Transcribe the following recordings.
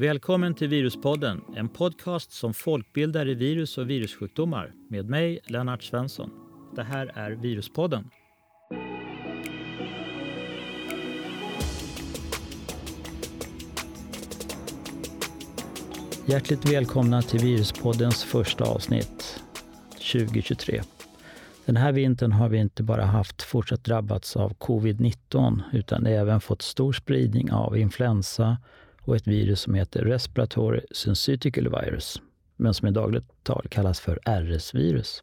Välkommen till Viruspodden, en podcast som folkbildar i virus och virussjukdomar med mig, Lennart Svensson. Det här är Viruspodden. Hjärtligt välkomna till Viruspoddens första avsnitt 2023. Den här vintern har vi inte bara haft fortsatt drabbats av covid-19 utan även fått stor spridning av influensa och ett virus som heter Respiratory Syncytical Virus, men som i dagligt tal kallas för RS-virus.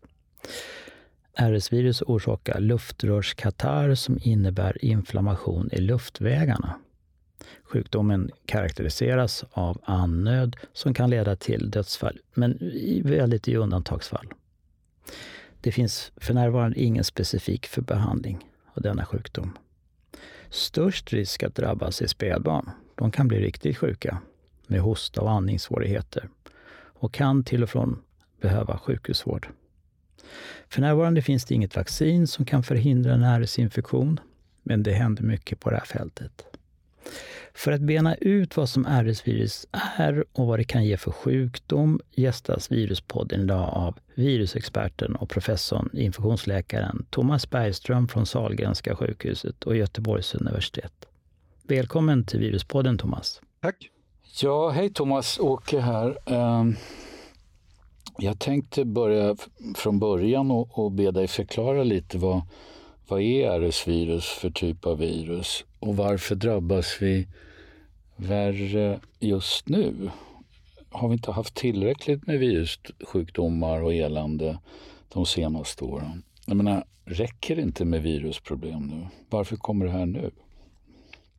RS-virus orsakar luftrörskatarr som innebär inflammation i luftvägarna. Sjukdomen karaktäriseras av andnöd som kan leda till dödsfall, men väldigt i undantagsfall. Det finns för närvarande ingen specifik för behandling av denna sjukdom. Störst risk att drabbas är spädbarn. De kan bli riktigt sjuka med hosta och andningssvårigheter och kan till och från behöva sjukhusvård. För närvarande finns det inget vaccin som kan förhindra en RS-infektion, men det händer mycket på det här fältet. För att bena ut vad som RS-virus är och vad det kan ge för sjukdom gästas Viruspodden idag av virusexperten och professorn, infektionsläkaren Thomas Bergström från Sahlgrenska sjukhuset och Göteborgs universitet. Välkommen till Viruspodden Thomas. Tack. Ja, hej Thomas, Åke här. Ehm, jag tänkte börja från början och be dig förklara lite vad, vad är RS-virus för typ av virus och varför drabbas vi värre just nu? Har vi inte haft tillräckligt med virussjukdomar och elände de senaste åren? Jag menar, räcker det inte med virusproblem nu? Varför kommer det här nu?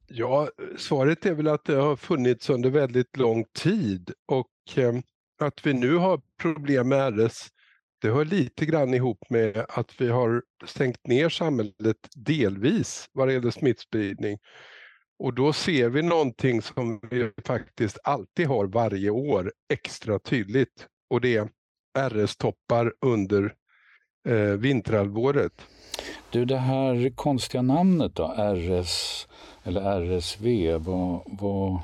Ja, svaret är väl att det har funnits under väldigt lång tid och eh, att vi nu har problem med RS det hör lite grann ihop med att vi har stängt ner samhället delvis vad det gäller smittspridning. Och då ser vi någonting som vi faktiskt alltid har varje år extra tydligt. Och det är RS-toppar under eh, vinterhalvåret. Du, det här konstiga namnet då, RS eller RSV, vad, vad,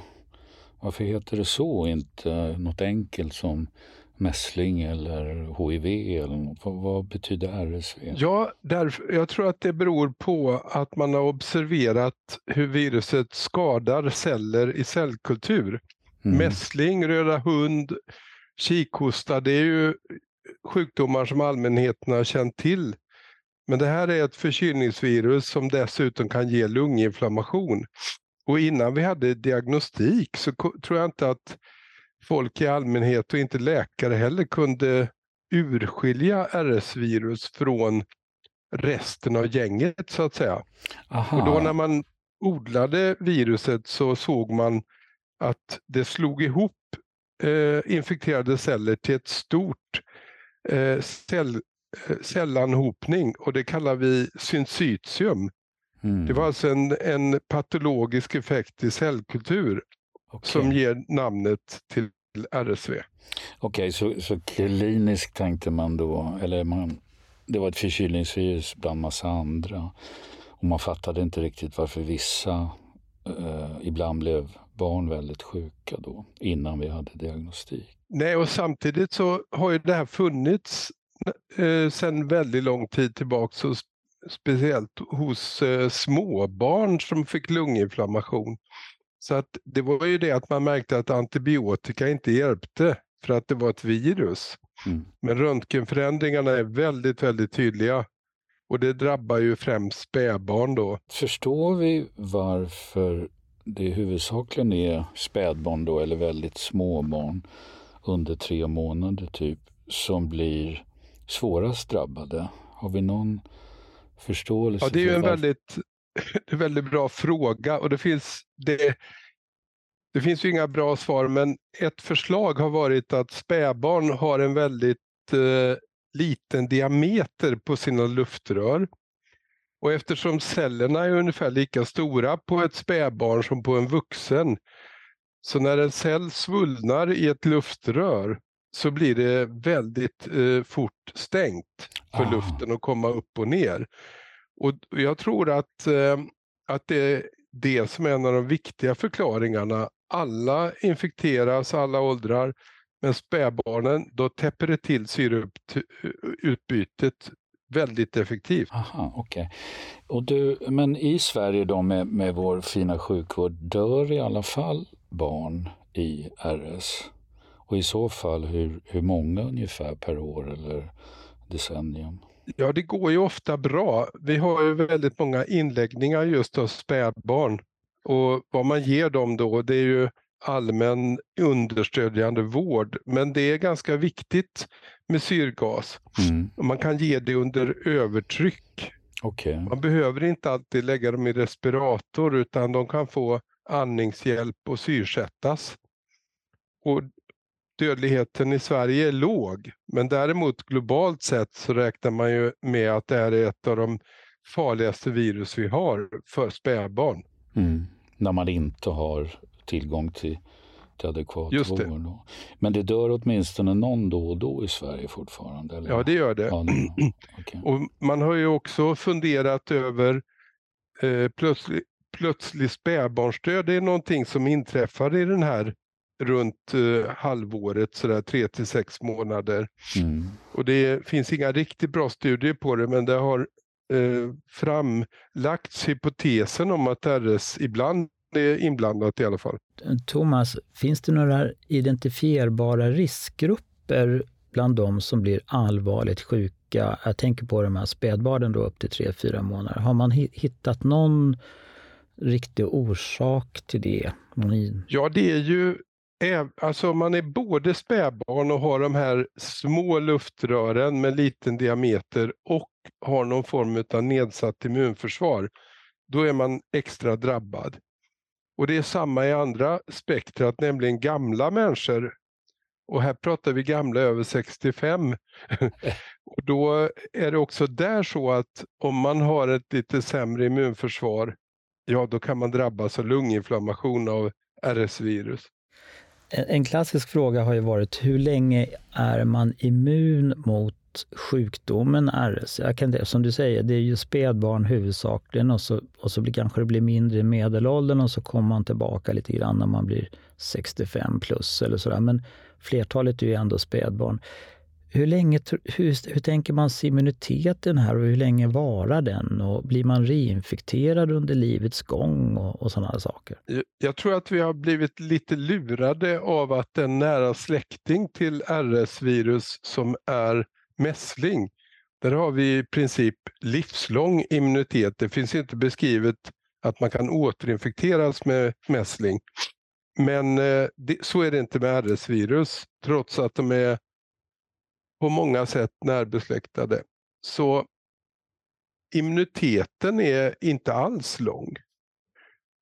varför heter det så? Inte något enkelt som mässling eller HIV? Eller något? Vad, vad betyder RSV? Ja, därför, jag tror att det beror på att man har observerat hur viruset skadar celler i cellkultur. Mm. Mässling, röda hund, kikhosta, det är ju sjukdomar som allmänheten har känt till. Men det här är ett förkylningsvirus som dessutom kan ge lunginflammation. Och innan vi hade diagnostik så tror jag inte att folk i allmänhet och inte läkare heller kunde urskilja RS-virus från resten av gänget så att säga. Aha. Och då när man odlade viruset så såg man att det slog ihop eh, infekterade celler till ett stort eh, cell, eh, cellanhopning och det kallar vi syncytium. Mm. Det var alltså en, en patologisk effekt i cellkultur okay. som ger namnet till RSV. Okej, okay, så, så kliniskt tänkte man då, eller man, det var ett förkylningsvirus bland massa andra. Och man fattade inte riktigt varför vissa eh, ibland blev barn väldigt sjuka då, innan vi hade diagnostik. Nej, och samtidigt så har ju det här funnits eh, sedan väldigt lång tid tillbaka, så speciellt hos eh, småbarn som fick lunginflammation. Så att det var ju det att man märkte att antibiotika inte hjälpte för att det var ett virus. Mm. Men röntgenförändringarna är väldigt, väldigt tydliga. Och det drabbar ju främst spädbarn då. Förstår vi varför det huvudsakligen är spädbarn då, eller väldigt små barn under tre månader typ, som blir svårast drabbade? Har vi någon förståelse? Ja, det är ju en väldigt en väldigt bra fråga och det finns, det, det finns ju inga bra svar men ett förslag har varit att spädbarn har en väldigt eh, liten diameter på sina luftrör. Och eftersom cellerna är ungefär lika stora på ett spädbarn som på en vuxen, så när en cell svullnar i ett luftrör så blir det väldigt eh, fort stängt för ah. luften att komma upp och ner. Och jag tror att, eh, att det är det som är en av de viktiga förklaringarna alla infekteras, alla åldrar. Men spädbarnen, då täpper det till syreutbytet eh, väldigt effektivt. Aha, okay. Och du, men i Sverige då med, med vår fina sjukvård, dör i alla fall barn i RS? Och i så fall hur, hur många ungefär per år eller decennium? Ja, det går ju ofta bra. Vi har ju väldigt många inläggningar just av spädbarn. Och vad man ger dem då, det är ju allmän understödjande vård. Men det är ganska viktigt med syrgas. Mm. Man kan ge det under övertryck. Okay. Man behöver inte alltid lägga dem i respirator utan de kan få andningshjälp och syrsättas. Och dödligheten i Sverige är låg, men däremot globalt sett så räknar man ju med att det är ett av de farligaste virus vi har för spädbarn. Mm. När man inte har tillgång till, till adekvat Just vård. Det. Men det dör åtminstone någon då och då i Sverige fortfarande? Eller? Ja, det gör det. Ja, det okay. och man har ju också funderat över eh, plötslig, plötslig spädbarnsdöd. Det är någonting som inträffar i den här runt eh, halvåret, sådär tre till sex månader. Mm. Och det finns inga riktigt bra studier på det, men det har eh, framlagts hypotesen om att RS ibland är inblandat i alla fall. Thomas, finns det några identifierbara riskgrupper bland de som blir allvarligt sjuka? Jag tänker på de här spädbarnen då upp till 3-4 månader. Har man hittat någon riktig orsak till det? Ja, det är ju Alltså man är både spädbarn och har de här små luftrören med liten diameter och har någon form av nedsatt immunförsvar. Då är man extra drabbad. Och det är samma i andra spektrat, nämligen gamla människor. Och här pratar vi gamla över 65. och då är det också där så att om man har ett lite sämre immunförsvar, ja då kan man drabbas av lunginflammation av RS-virus. En klassisk fråga har ju varit hur länge är man immun mot sjukdomen RS? Jag kan, som du säger, det är ju spädbarn huvudsakligen och så, och så blir, kanske det blir mindre i medelåldern och så kommer man tillbaka lite grann när man blir 65 plus eller sådär. Men flertalet är ju ändå spädbarn. Hur, länge, hur, hur tänker man sig immuniteten här och hur länge varar den? Och blir man reinfekterad under livets gång och, och sådana saker? Jag tror att vi har blivit lite lurade av att en nära släkting till RS-virus som är mässling, där har vi i princip livslång immunitet. Det finns inte beskrivet att man kan återinfekteras med mässling. Men eh, det, så är det inte med RS-virus, trots att de är på många sätt närbesläktade. Så immuniteten är inte alls lång.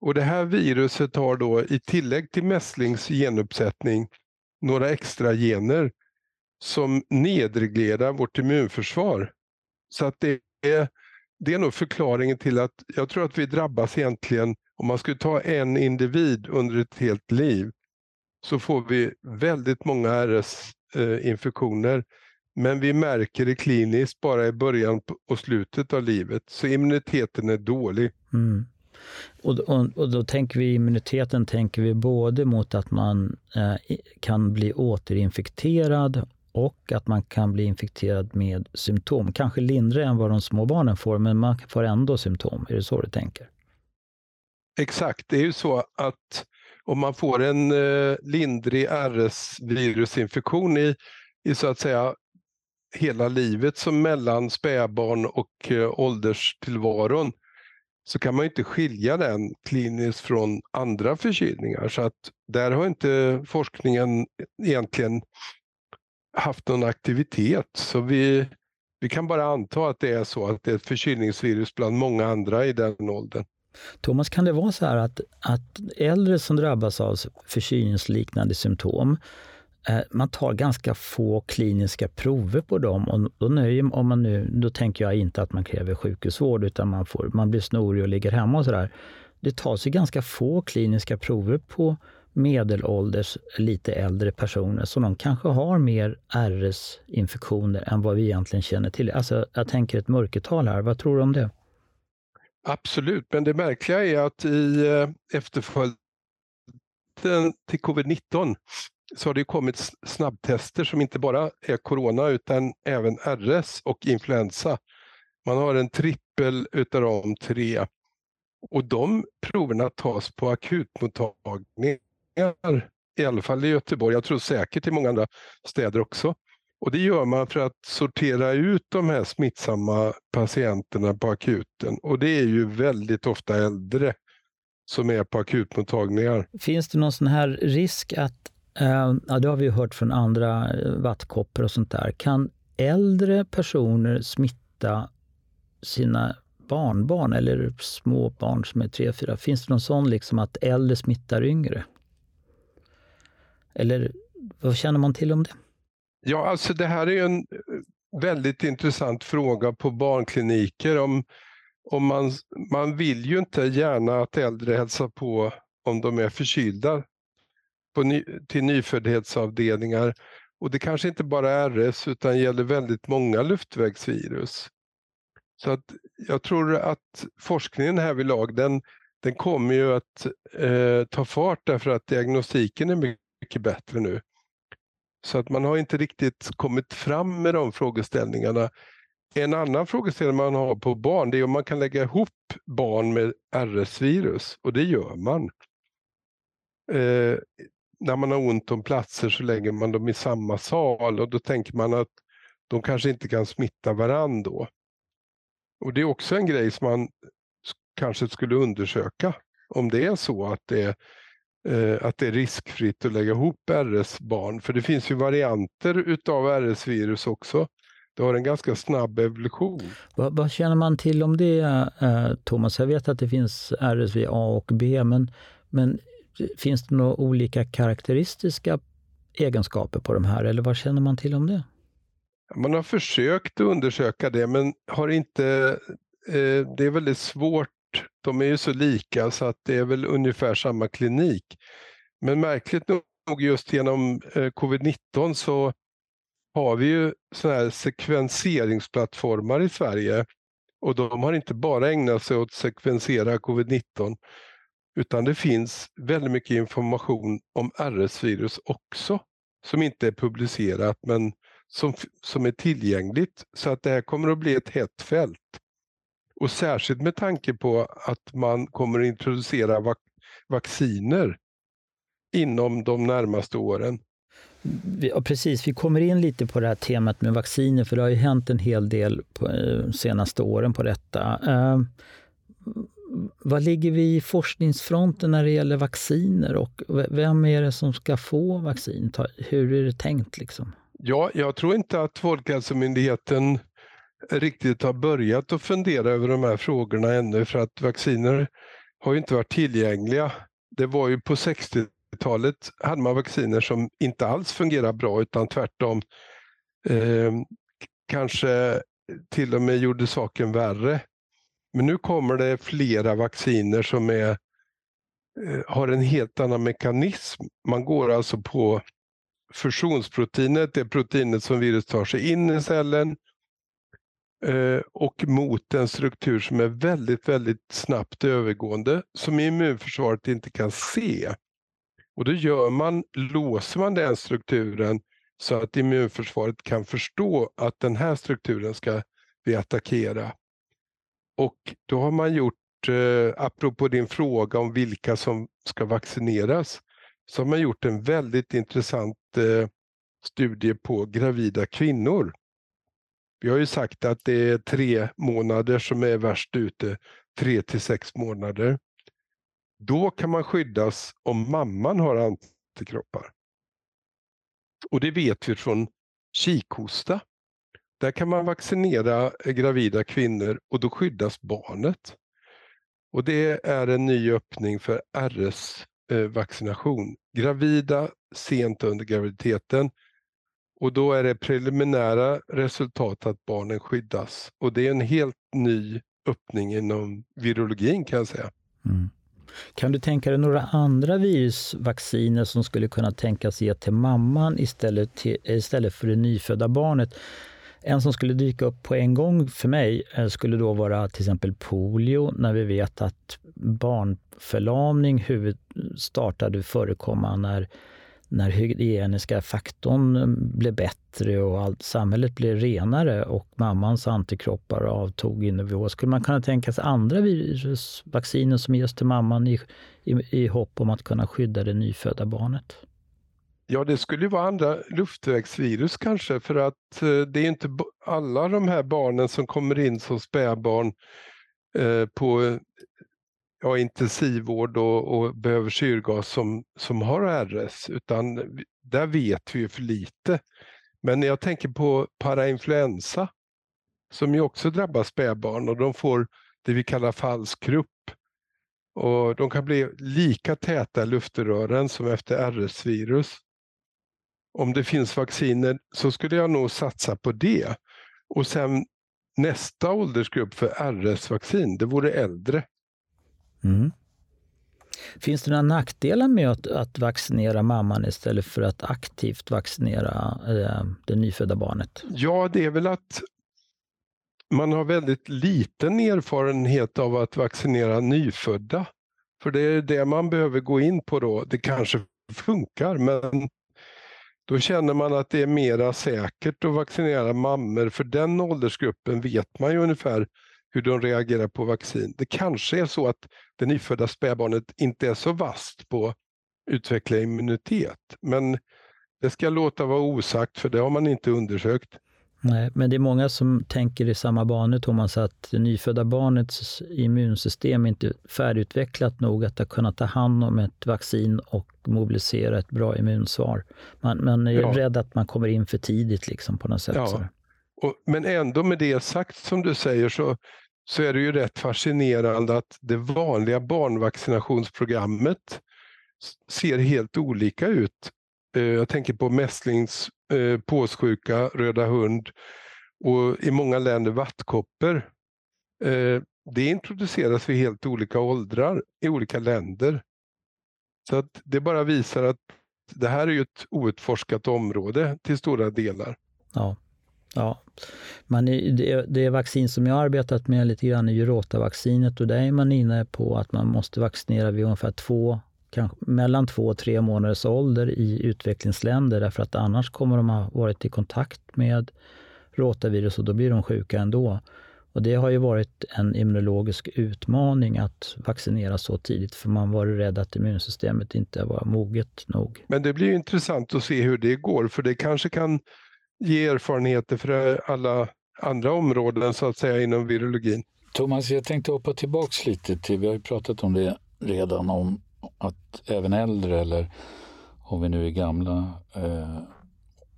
Och det här viruset har då i tillägg till mässlings genuppsättning några extra gener som nedreglerar vårt immunförsvar. Så att det är, det är nog förklaringen till att jag tror att vi drabbas egentligen, om man skulle ta en individ under ett helt liv, så får vi väldigt många RS-infektioner eh, men vi märker det kliniskt bara i början och slutet av livet, så immuniteten är dålig. Mm. Och, och, och, då tänker vi immuniteten tänker vi både mot att man eh, kan bli återinfekterad och att man kan bli infekterad med symptom. Kanske lindrigare än vad de små barnen får, men man får ändå symptom. Är det så du tänker? Exakt, det är ju så att om man får en eh, lindrig RS-virusinfektion i, i så att säga hela livet som mellan spädbarn och eh, ålderstillvaron så kan man inte skilja den kliniskt från andra förkylningar. Så att där har inte forskningen egentligen haft någon aktivitet. Så vi, vi kan bara anta att det är så att det är ett förkylningsvirus bland många andra i den åldern. Thomas, kan det vara så här att, att äldre som drabbas av förkylningsliknande symptom Eh, man tar ganska få kliniska prover på dem. Och då, nöjer, om man nu, då tänker jag inte att man kräver sjukhusvård, utan man, får, man blir snorig och ligger hemma och sådär. Det tas ju ganska få kliniska prover på medelålders, lite äldre personer, så de kanske har mer RS-infektioner än vad vi egentligen känner till. Alltså, jag tänker ett mörkertal här. Vad tror du om det? Absolut, men det märkliga är att i eh, efterföljden till covid-19 så har det kommit snabbtester som inte bara är corona utan även RS och influensa. Man har en trippel utav de tre och de proverna tas på akutmottagningar, i alla fall i Göteborg, jag tror säkert i många andra städer också. Och Det gör man för att sortera ut de här smittsamma patienterna på akuten. Och det är ju väldigt ofta äldre som är på akutmottagningar. Finns det någon sån här risk att, Ehm, ja det har vi hört från andra eh, vattkoppor och sånt där, kan äldre personer smitta sina barnbarn eller små barn som är tre, fyra? Finns det någon sån liksom att äldre smittar yngre? Eller vad känner man till om det? Ja, alltså det här är en eh, väldigt intressant fråga på barnkliniker. Om, om man, man vill ju inte gärna att äldre hälsar på om de är förkylda ny, till nyföddhetsavdelningar. Och det kanske inte bara är RS utan gäller väldigt många luftvägsvirus. Så att jag tror att forskningen här vid lag, den, den kommer ju att eh, ta fart därför att diagnostiken är mycket bättre nu. Så att man har inte riktigt kommit fram med de frågeställningarna. En annan frågeställning man har på barn det är om man kan lägga ihop barn med RS-virus och det gör man. Eh, när man har ont om platser så lägger man dem i samma sal och då tänker man att de kanske inte kan smitta varandra då. Och det är också en grej som man kanske skulle undersöka. Om det är så att det är, eh, att det är riskfritt att lägga ihop RS-barn. För det finns ju varianter utav RS-virus också. Det har en ganska snabb evolution. Vad, vad känner man till om det, eh, Thomas? Jag vet att det finns RSV A och B, men, men finns det några olika karaktäristiska egenskaper på de här, eller vad känner man till om det? Man har försökt att undersöka det men har inte, eh, det är väldigt svårt. De är ju så lika så att det är väl ungefär samma klinik. Men märkligt nog just genom eh, covid-19 så har vi ju sådana här sekvenseringsplattformar i Sverige och de har inte bara ägnat sig åt att sekvensera covid-19 utan det finns väldigt mycket information om RS-virus också som inte är publicerat men som, som är tillgängligt. Så att det här kommer att bli ett hett fält. Och särskilt med tanke på att man kommer att introducera vac vacciner inom de närmaste åren. Ja, precis, vi kommer in lite på det här temat med vacciner, för det har ju hänt en hel del på de eh, senaste åren på detta. Eh, vad ligger vi i forskningsfronten när det gäller vacciner och vem är det som ska få vaccin? Hur är det tänkt? Liksom? Ja, jag tror inte att Folkhälsomyndigheten riktigt har börjat att fundera över de här frågorna ännu för att vacciner har ju inte varit tillgängliga. Det var ju på 60-talet hade man vacciner som inte alls fungerade bra utan tvärtom eh, kanske till och med gjorde saken värre. Men nu kommer det flera vacciner som är, eh, har en helt annan mekanism. Man går alltså på fusionsproteinet, det proteinet som virus tar sig in i cellen eh, och mot en struktur som är väldigt, väldigt snabbt övergående som immunförsvaret inte kan se. Och då gör man, låser man den strukturen så att immunförsvaret kan förstå att den här strukturen ska vi attackera. Och då har man gjort, eh, apropå din fråga om vilka som ska vaccineras, så har man gjort en väldigt intressant eh, studie på gravida kvinnor. Vi har ju sagt att det är tre månader som är värst ute, tre till sex månader. Då kan man skyddas om mamman har antikroppar. Och det vet vi från kikhosta. Där kan man vaccinera eh, gravida kvinnor och då skyddas barnet. Och det är en ny öppning för RS-vaccination. Eh, gravida sent under graviditeten och då är det preliminära resultat att barnen skyddas. Och det är en helt ny öppning inom virologin kan jag säga. Mm. Kan du tänka dig några andra virusvacciner som skulle kunna tänkas ge till mamman istället, till, istället för det nyfödda barnet? En som skulle dyka upp på en gång för mig eh, skulle då vara till exempel polio, när vi vet att barnförlamning huvud startade förekomma när, när hygieniska faktorn eh, blev bättre och allt, samhället blev renare och mammans antikroppar avtog i nivå. Skulle man kunna tänka sig andra virusvacciner som ges till mamman i, i, i hopp om att kunna skydda det nyfödda barnet? Ja, det skulle ju vara andra luftvägsvirus kanske, för att eh, det är inte alla de här barnen som kommer in som spädbarn eh, på ja, intensivvård och, och behöver syrgas som, som har RS, utan där vet vi ju för lite. Men jag tänker på parainfluensa, som ju också drabbar spädbarn och de får det vi kallar falsk krupp. Och de kan bli lika täta i luftrören som efter RS-virus om det finns vacciner så skulle jag nog satsa på det. Och sen nästa åldersgrupp för RS-vaccin, det vore äldre. Mm. Finns det några nackdelar med att, att, vaccinera mamman istället för att aktivt vaccinera eh, det nyfödda barnet? Ja, det är väl att man har väldigt liten erfarenhet av att vaccinera nyfödda. För det är det man behöver gå in på då. Det kanske funkar, men då känner man att det är mera säkert att vaccinera mammor, för den åldersgruppen vet man ju ungefär hur de reagerar på vaccin. Det kanske är så att det nyfödda spädbarnet inte är så vast på att utveckla immunitet, men det ska låta vara osagt, för det har man inte undersökt. Nej, men det är många som tänker i samma banor, Thomas, att det nyfödda barnets immunsystem är inte färdigutvecklat nog att kunna ta hand om ett vaccin och mobilisera ett bra immunsvar. Man, man är ja. rädd att man kommer in för tidigt liksom på något sätt. Ja. Och, men ändå med det sagt som du säger så, så är det ju rätt fascinerande att det vanliga barnvaccinationsprogrammet ser helt olika ut. Eh, jag tänker på mässlings eh, påssjuka, röda hund och i många länder vattkoppor. Eh, det introduceras vid helt olika åldrar i olika länder. Så att det bara visar att det här är ju ett outforskat område till stora delar. Ja. Ja, man är, det, det vaccin som jag har arbetat med lite grann är ju rotavaccinet och där är man inne på att man måste vaccinera vid ungefär två kanske mellan två och tre månaders ålder i utvecklingsländer därför att annars kommer de ha varit i kontakt med rotavirus och då blir de sjuka ändå. Och det har ju varit en immunologisk utmaning att vaccinera så tidigt för man var rädd att immunsystemet inte var moget nog. Men det blir intressant att se hur det går för det kanske kan ge erfarenheter för alla andra områden så att säga inom virologin. Thomas, jag tänkte hoppa tillbaks lite till, vi har ju pratat om det redan, om att även äldre eller om vi nu är gamla eh,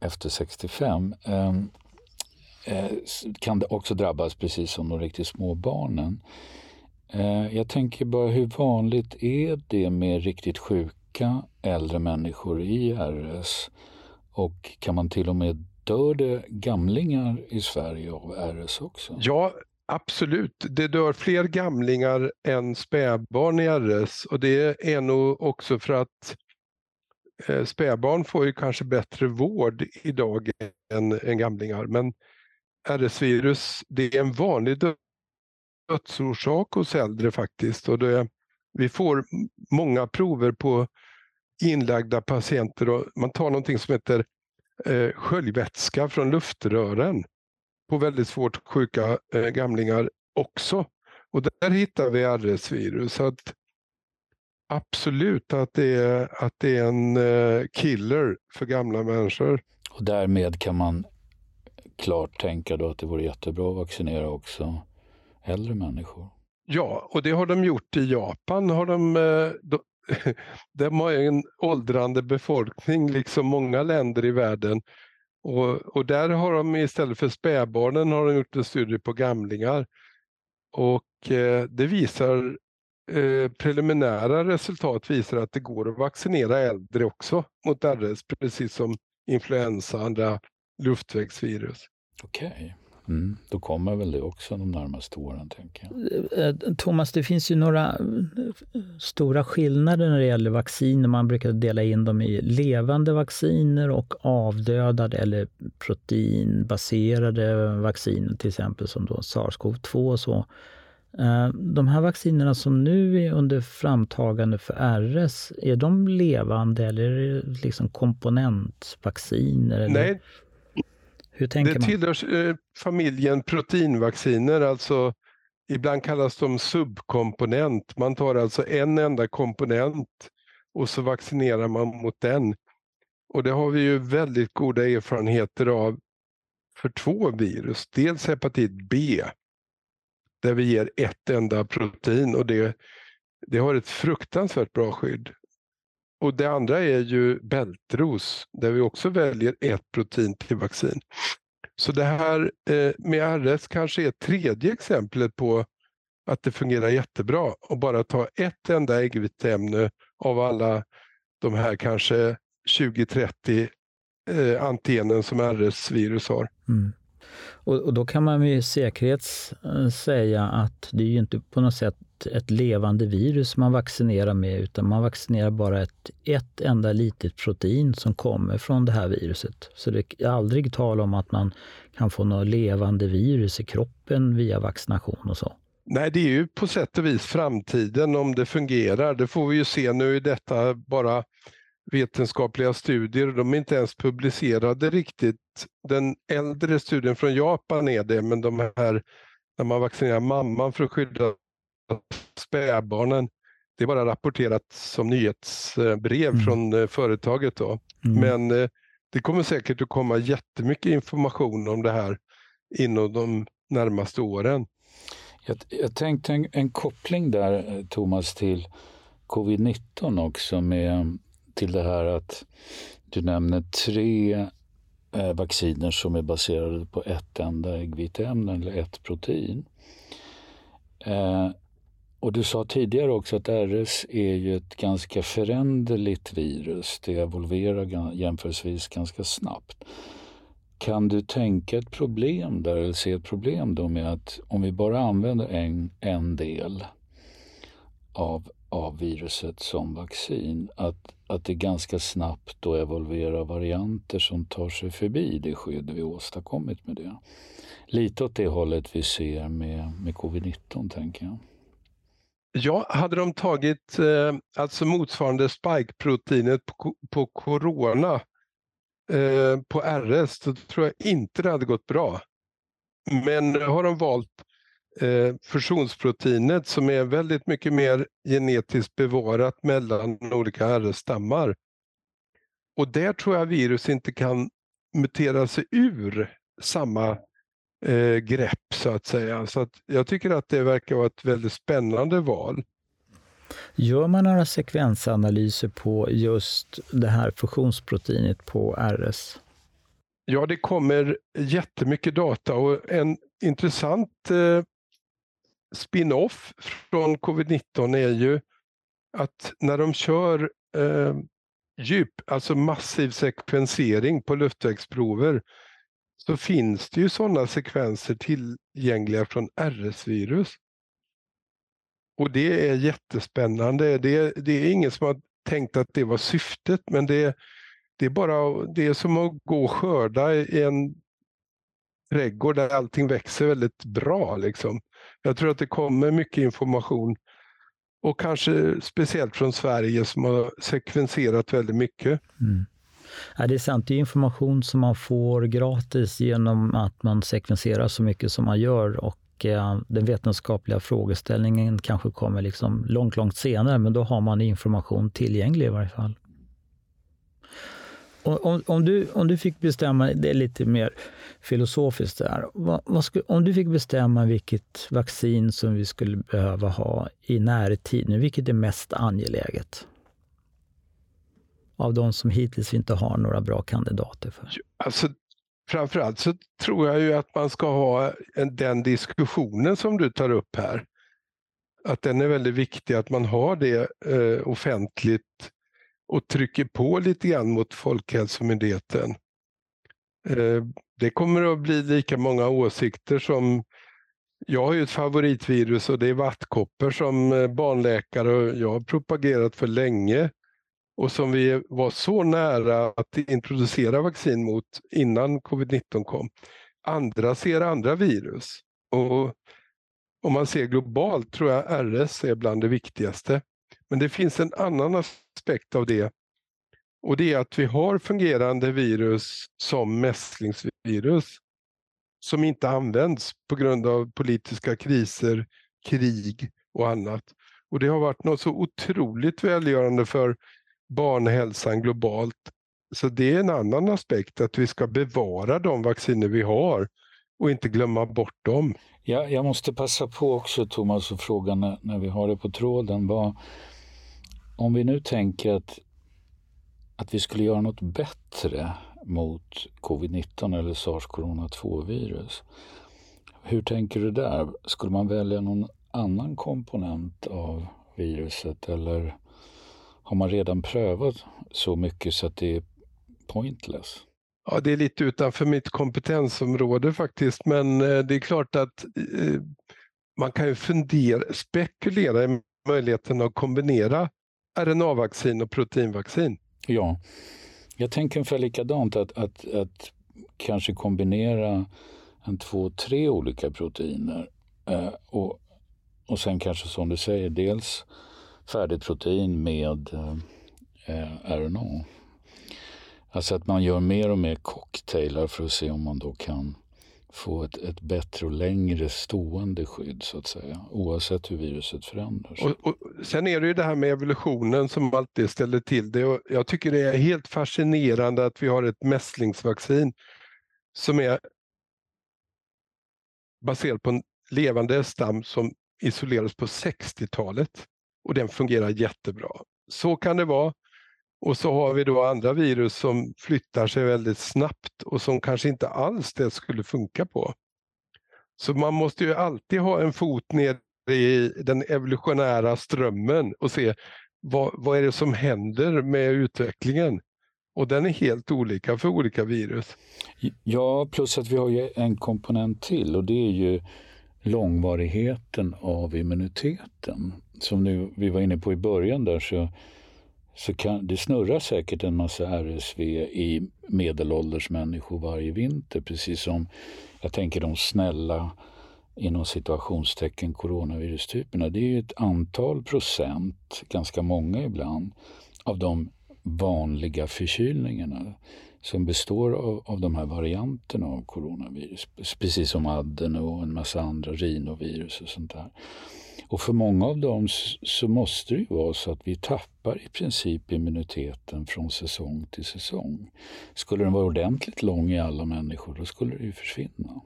efter 65 ehm, eh, kan det också drabbas precis som de riktigt små barnen. Eh, jag tänker bara hur vanligt är det med riktigt sjuka äldre människor i RS? Och kan man till och med dör det gamlingar i Sverige av RS också? Ja, Absolut, det dör fler gamlingar än spädbarn i RS och det är nog också för att eh, spädbarn får ju kanske bättre vård idag än, än gamlingar. Men RS-virus, det är en vanlig dödsorsak hos äldre faktiskt. Och det, vi får många prover på inlagda patienter och man tar någonting som heter eh, sköljvätska från luftrören på väldigt svårt sjuka eh, gamlingar också. Och där hittar vi RS-virus. Så att absolut att det är, att det är en eh, killer för gamla människor. Och därmed kan man klart tänka då att det vore jättebra att vaccinera också äldre människor. Ja, och det har de gjort i Japan. Har de, eh, de, de har en åldrande befolkning, liksom många länder i världen. Och, och, där har de istället för spädbarnen har de gjort en studie på gamlingar. Och eh, det visar, eh, preliminära resultat visar att det går att vaccinera äldre också mot RS, precis som influensa och andra luftvägsvirus. Okej. Mm, då kommer väl det också de närmaste åren, tänker jag. Eh, Thomas, det finns ju några eh, stora skillnader när det gäller vacciner. Man brukar dela in dem i levande vacciner och avdödade eller proteinbaserade vacciner, till exempel som då SARS-CoV-2 och så. Eh, de här vaccinerna som nu är under framtagande för RS, är de levande eller är det liksom komponentvacciner? Eller? Nej, Hur tänker det man? tillhör eh, familjen proteinvacciner, alltså ibland kallas de subkomponent. Man tar alltså en enda komponent och så vaccinerar man mot den. Och det har vi ju väldigt goda erfarenheter av för två virus. Dels hepatit B, där vi ger ett enda protein och det, det har ett fruktansvärt bra skydd. Och det andra är ju bältros, där vi också väljer ett protein till vaccin. Så det här eh, med RS kanske är tredje exemplet på att det fungerar jättebra och bara ta ett enda äggviteämne av alla de här kanske 20-30 eh, antenen som RS-virus har. Mm. Och, och, då kan man med säkerhet eh, säga att det är ju inte på något sätt ett levande virus man vaccinerar med utan man vaccinerar bara ett, ett enda litet protein som kommer från det här viruset. Så det är aldrig tal om att man kan få något levande virus i kroppen via vaccination och så. Nej, det är ju på sätt och vis framtiden om det fungerar. Det får vi ju se nu i detta bara vetenskapliga studier. De är inte ens publicerade riktigt. Den äldre studien från Japan är det, men de här när man vaccinerar mamman för att skydda spädbarnen, det är bara rapporterat som nyhetsbrev mm. från eh, företaget. Då. Mm. Men eh, det kommer säkert att komma jättemycket information om det här inom de närmaste åren. Jag, jag tänkte en, en, koppling där, eh, Thomas, till covid-19 också med till det här att du nämner tre eh, vacciner som är baserade på ett enda äggviteämne eller ett protein. Eh, och du sa tidigare också att RS är ju ett ganska föränderligt virus. Det evolverar jämförelsevis ganska snabbt. Kan du tänka ett problem där, eller se ett problem då med att om vi bara använder en, en del av, av viruset som vaccin, att, att det ganska snabbt då evolverar varianter som tar sig förbi det skydd vi åstadkommit med det. Lite åt det hållet vi ser med, med covid-19, tänker jag. Ja, hade de tagit eh, alltså motsvarande spike-proteinet på, på corona eh, på RS, då tror jag inte det hade gått bra. Men har de valt eh, fusionsproteinet som är väldigt mycket mer genetiskt bevarat mellan olika RS-stammar. Och där tror jag virus inte kan mutera sig ur samma eh, grepp så att säga. Så att jag tycker att det verkar vara ett väldigt spännande val. Gör man några sekvensanalyser på just det här fusionsproteinet på RS? Ja, det kommer jättemycket data och en intressant eh, spin-off från covid-19 är ju att när de kör eh, djup, alltså massiv sekvensering på luftvägsprover så finns det ju sådana sekvenser tillgängliga från RS-virus. Och det är jättespännande. Det, det är ingen som har tänkt att det var syftet, men det, det är bara det är som att gå och skörda i en trädgård där allting växer väldigt bra. Liksom. Jag tror att det kommer mycket information och kanske speciellt från Sverige som har sekvenserat väldigt mycket. Mm. Ja, det är sant, det är information som man får gratis genom att man sekvenserar så mycket som man gör och eh, den vetenskapliga frågeställningen kanske kommer liksom långt, långt senare, men då har man information tillgänglig i varje fall. Om, om, du, om du fick bestämma, det är lite mer filosofiskt där. Vad, vad skulle, om du fick bestämma vilket vaccin som vi skulle behöva ha i närtid, vilket är mest angeläget? Av de som hittills inte har några bra kandidater för. Alltså, framförallt så tror jag ju att man ska ha en, den diskussionen som du tar upp här. Att den är väldigt viktig, att man har det eh, offentligt och trycker på lite grann mot Folkhälsomyndigheten. Eh, det kommer att bli lika många åsikter som jag har ju ett favoritvirus och det är vattkoppor som eh, barnläkare och jag har propagerat för länge och som vi var så nära att introducera vaccin mot innan covid-19 kom. Andra ser andra virus. Och om man ser globalt tror jag RS är bland det viktigaste. Men det finns en annan aspekt av det och det är att vi har fungerande virus som mässlingsvirus som inte används på grund av politiska kriser, krig och annat. Och det har varit något så otroligt välgörande för barnhälsan globalt. Så det är en annan aspekt, att vi ska bevara de vacciner vi har och inte glömma bort dem. Ja, jag måste passa på också Thomas och fråga när, när vi har det på tråden. Vad, om vi nu tänker att, att vi skulle göra något bättre mot covid-19 eller sars-corona-2-virus. Hur tänker du där? Skulle man välja någon annan komponent av viruset eller har man redan prövat så mycket så att det är pointless? Ja, det är lite utanför mitt kompetensområde faktiskt, men eh, det är klart att eh, man kan ju fundera, spekulera i möjligheten att kombinera RNA-vaccin och proteinvaccin. Ja, jag tänker ungefär likadant, att, att, att kanske kombinera en två, tre olika proteiner eh, och, och sen kanske som du säger, dels färdigt protein med eh, eh RNA. Alltså att man gör mer och mer cocktailar för att se om man då kan få ett, ett bättre och längre stående skydd så att säga, oavsett hur viruset förändras. Och, och, sen är det ju det här med evolutionen som alltid ställer till det. Och jag tycker det är helt fascinerande att vi har ett mässlingsvaccin som är baserat på en levande stam som isolerades på 60-talet och den fungerar jättebra. Så kan det vara. Och så har vi då andra virus som flyttar sig väldigt snabbt och som kanske inte alls det skulle funka på. Så man måste ju alltid ha en fot ner i den evolutionära strömmen och se vad, vad är det som händer med utvecklingen. Och den är helt olika för olika virus. Ja, plus att vi har en komponent till och det är ju långvarigheten av immuniteten. Som nu, vi var inne på i början där så så kan, det snurrar säkert en massa RSV i medelålders människor varje vinter. Precis som jag tänker de snälla inom situationstecken coronavirustyperna. Det är ju ett antal procent, ganska många ibland, av de vanliga förkylningarna som består av, av de här varianterna av coronavirus. Precis som adeno och en massa andra rinovirus och sånt där. Och för många av dem så måste det ju vara så att vi tappar i princip immuniteten från säsong till säsong. Skulle den vara ordentligt lång i alla människor, då skulle det ju försvinna.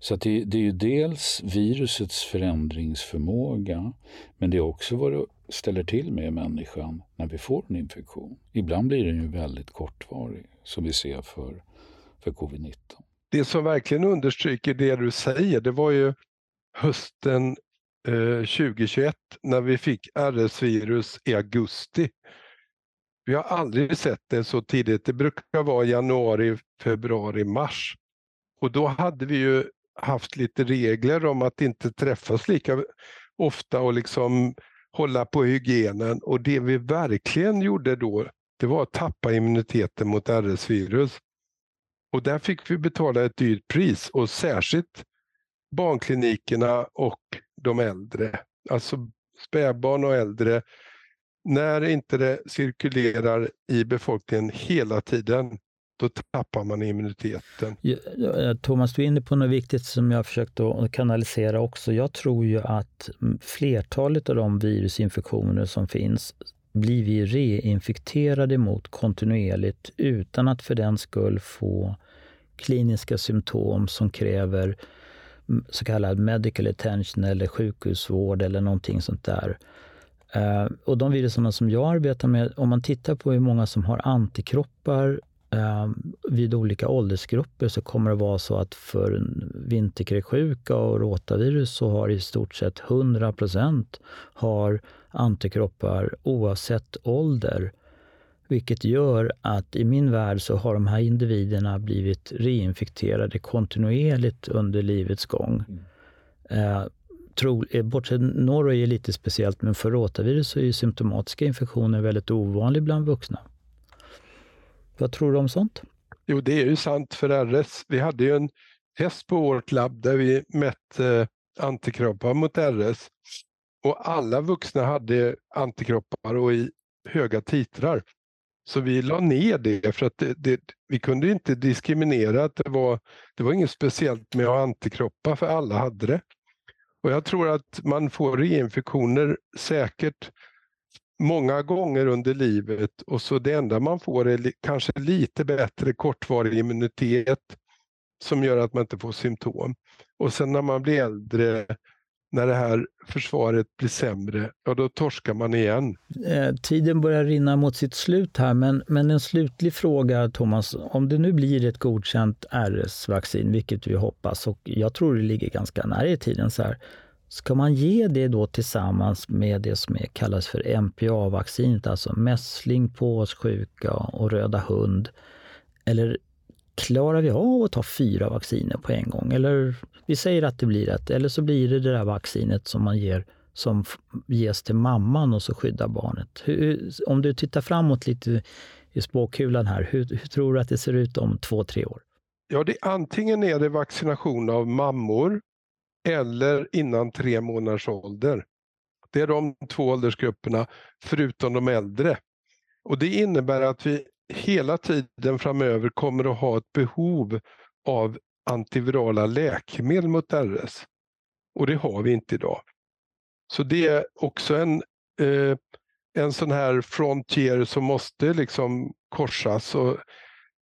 Så det, det, är ju dels virusets förändringsförmåga, men det är också vad det ställer till med människan när vi får en infektion. Ibland blir den ju väldigt kortvarig, som vi ser för, för covid-19. Det som verkligen understryker det du säger, det var ju hösten eh, 2021 när vi fick RS-virus i augusti. Vi har aldrig sett det så tidigt. Det brukar vara januari, februari, mars. Och då hade vi ju haft lite regler om att inte träffas lika ofta och liksom hålla på hygienen. Och det vi verkligen gjorde då, det var att tappa immuniteten mot RS-virus. Och där fick vi betala ett dyrt pris och särskilt barnklinikerna och de äldre. Alltså spädbarn och äldre. När inte det cirkulerar i befolkningen hela tiden, då tappar man immuniteten. Thomas, du är inne på något viktigt som jag försökt att kanalisera också. Jag tror ju att mm, flertalet av de virusinfektioner som finns blir vi reinfekterade mot kontinuerligt utan att för den skull få kliniska symptom som kräver mm, så kallad medical attention eller sjukhusvård eller någonting sånt där. Eh, och de viruserna som jag arbetar med, om man tittar på hur många som har antikroppar vid olika åldersgrupper så kommer det vara så att för vinterkräksjuka och rotavirus så har i stort sett 100 har antikroppar oavsett ålder Vilket gör att i min värld så har de här individerna blivit reinfekterade kontinuerligt under livets gång. Mm. Eh, tro, bortsett Norway är lite speciellt, men för rotavirus så är ju symptomatiska infektioner väldigt ovanliga bland vuxna. Vad tror du om sånt? Jo, det är ju sant för RS. Vi hade ju en test på vårt labb där vi mätte eh, antikroppar mot RS och alla vuxna hade antikroppar och i höga titrar. Så vi la ner det för att det, det, vi kunde inte diskriminera att det var, det var inget speciellt med att ha antikroppar för alla hade det. Och jag tror att man får reinfektioner säkert många gånger under livet och så det enda man får är kanske lite bättre kortvarig immunitet som gör att man inte får symptom. Och sen när man blir äldre när det här försvaret blir sämre, ja då torskar man igen. Eh, tiden börjar rinna mot sitt slut här, men, men en slutlig fråga Thomas. Om det nu blir ett godkänt RS-vaccin, vilket vi hoppas, och jag tror det ligger ganska nära i tiden, så här, ska man ge det då tillsammans med det som kallas för MPA-vaccinet, alltså mässling, påssjuka och röda hund? Eller klarar vi av att ta fyra vacciner på en gång? Eller vi säger att det blir ett, eller så blir det det där vaccinet som man ger som ges till mamman och så skyddar barnet. Hur, om du tittar framåt lite i spåkulan här, hur, hur, tror du att det ser ut om två, tre år? Ja, det, antingen är det vaccination av mammor eller innan tre månaders ålder. Det är de två åldersgrupperna, förutom de äldre. Och Det innebär att vi hela tiden framöver kommer att ha ett behov av antivirala läkemedel mot RS. Och det har vi inte idag. Så det är också en, eh, en sån här frontier som måste liksom korsas. Och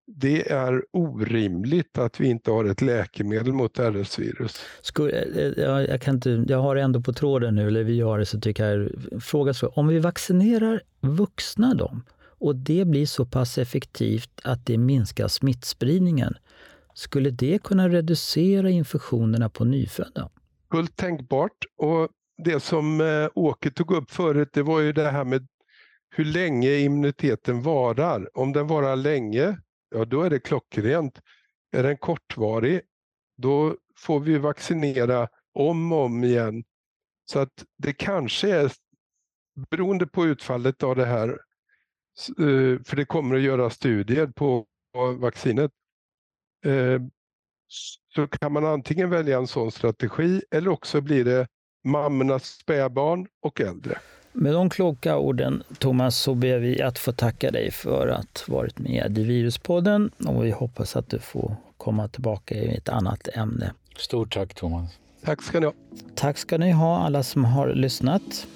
det är orimligt att vi inte har ett läkemedel mot RS-virus. Eh, eh, jag, jag, kan inte, jag har ändå på tråden nu, eller vi har det, så tycker jag fråga så. Om vi vaccinerar vuxna dem och det blir så pass effektivt att det minskar smittspridningen, skulle det kunna reducera infektionerna på nyfödda? Fullt tänkbart. Och det som eh, Åke tog upp förut, det var ju det här med hur länge immuniteten varar. Om den varar länge, ja då är det klockrent. Är den kortvarig, då får vi vaccinera om och om igen. Så att det kanske är, beroende på utfallet av det här, eh, för det kommer att göra studier på vaccinet, eh, så kan man antingen välja en sån strategi eller också blir det mammornas spädbarn och äldre. Med de kloka orden, Thomas, så ber vi att få tacka dig för att varit med i Viruspodden och vi hoppas att du får komma tillbaka i ett annat ämne. Stort tack, Thomas. Tack ska ni ha. Tack ska ni ha, alla som har lyssnat.